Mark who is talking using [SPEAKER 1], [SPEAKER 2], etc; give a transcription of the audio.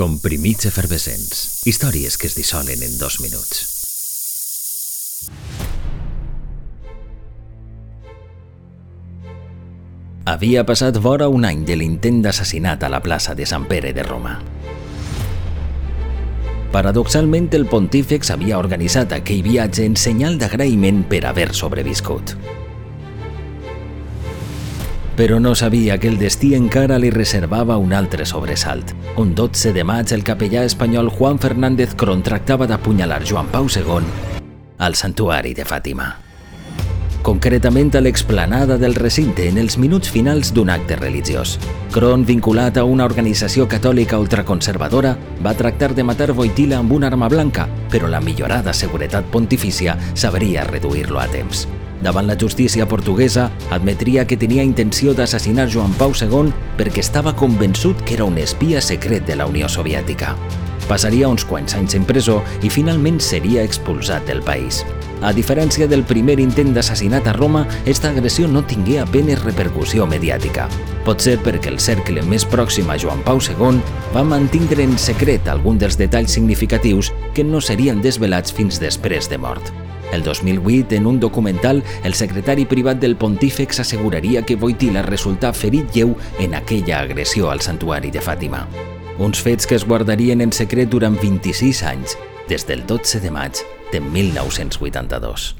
[SPEAKER 1] Comprimits efervescents. Històries que es dissolen en dos minuts. Havia passat vora un any de l'intent d'assassinat a la plaça de Sant Pere de Roma. Paradoxalment, el pontífex havia organitzat aquell viatge en senyal d'agraïment per haver sobreviscut. Però no sabia que el destí encara li reservava un altre sobresalt. Un 12 de maig, el capellà espanyol Juan Fernández contractava d'apunyalar Joan Pau II al santuari de Fàtima concretament a l'explanada del recinte en els minuts finals d'un acte religiós. Cron, vinculat a una organització catòlica ultraconservadora, va tractar de matar Voitila amb una arma blanca, però la millorada seguretat pontifícia sabria reduir-lo a temps. Davant la justícia portuguesa, admetria que tenia intenció d'assassinar Joan Pau II perquè estava convençut que era un espia secret de la Unió Soviètica. Passaria uns quants anys en presó i finalment seria expulsat del país. A diferència del primer intent d'assassinat a Roma, esta agressió no tingué apenes repercussió mediàtica. Pot ser perquè el cercle més pròxim a Joan Pau II va mantindre en secret algun dels detalls significatius que no serien desvelats fins després de mort. El 2008, en un documental, el secretari privat del pontífex asseguraria que Voitila resultà ferit lleu en aquella agressió al santuari de Fàtima. Uns fets que es guardarien en secret durant 26 anys, des del 12 de maig de 1982.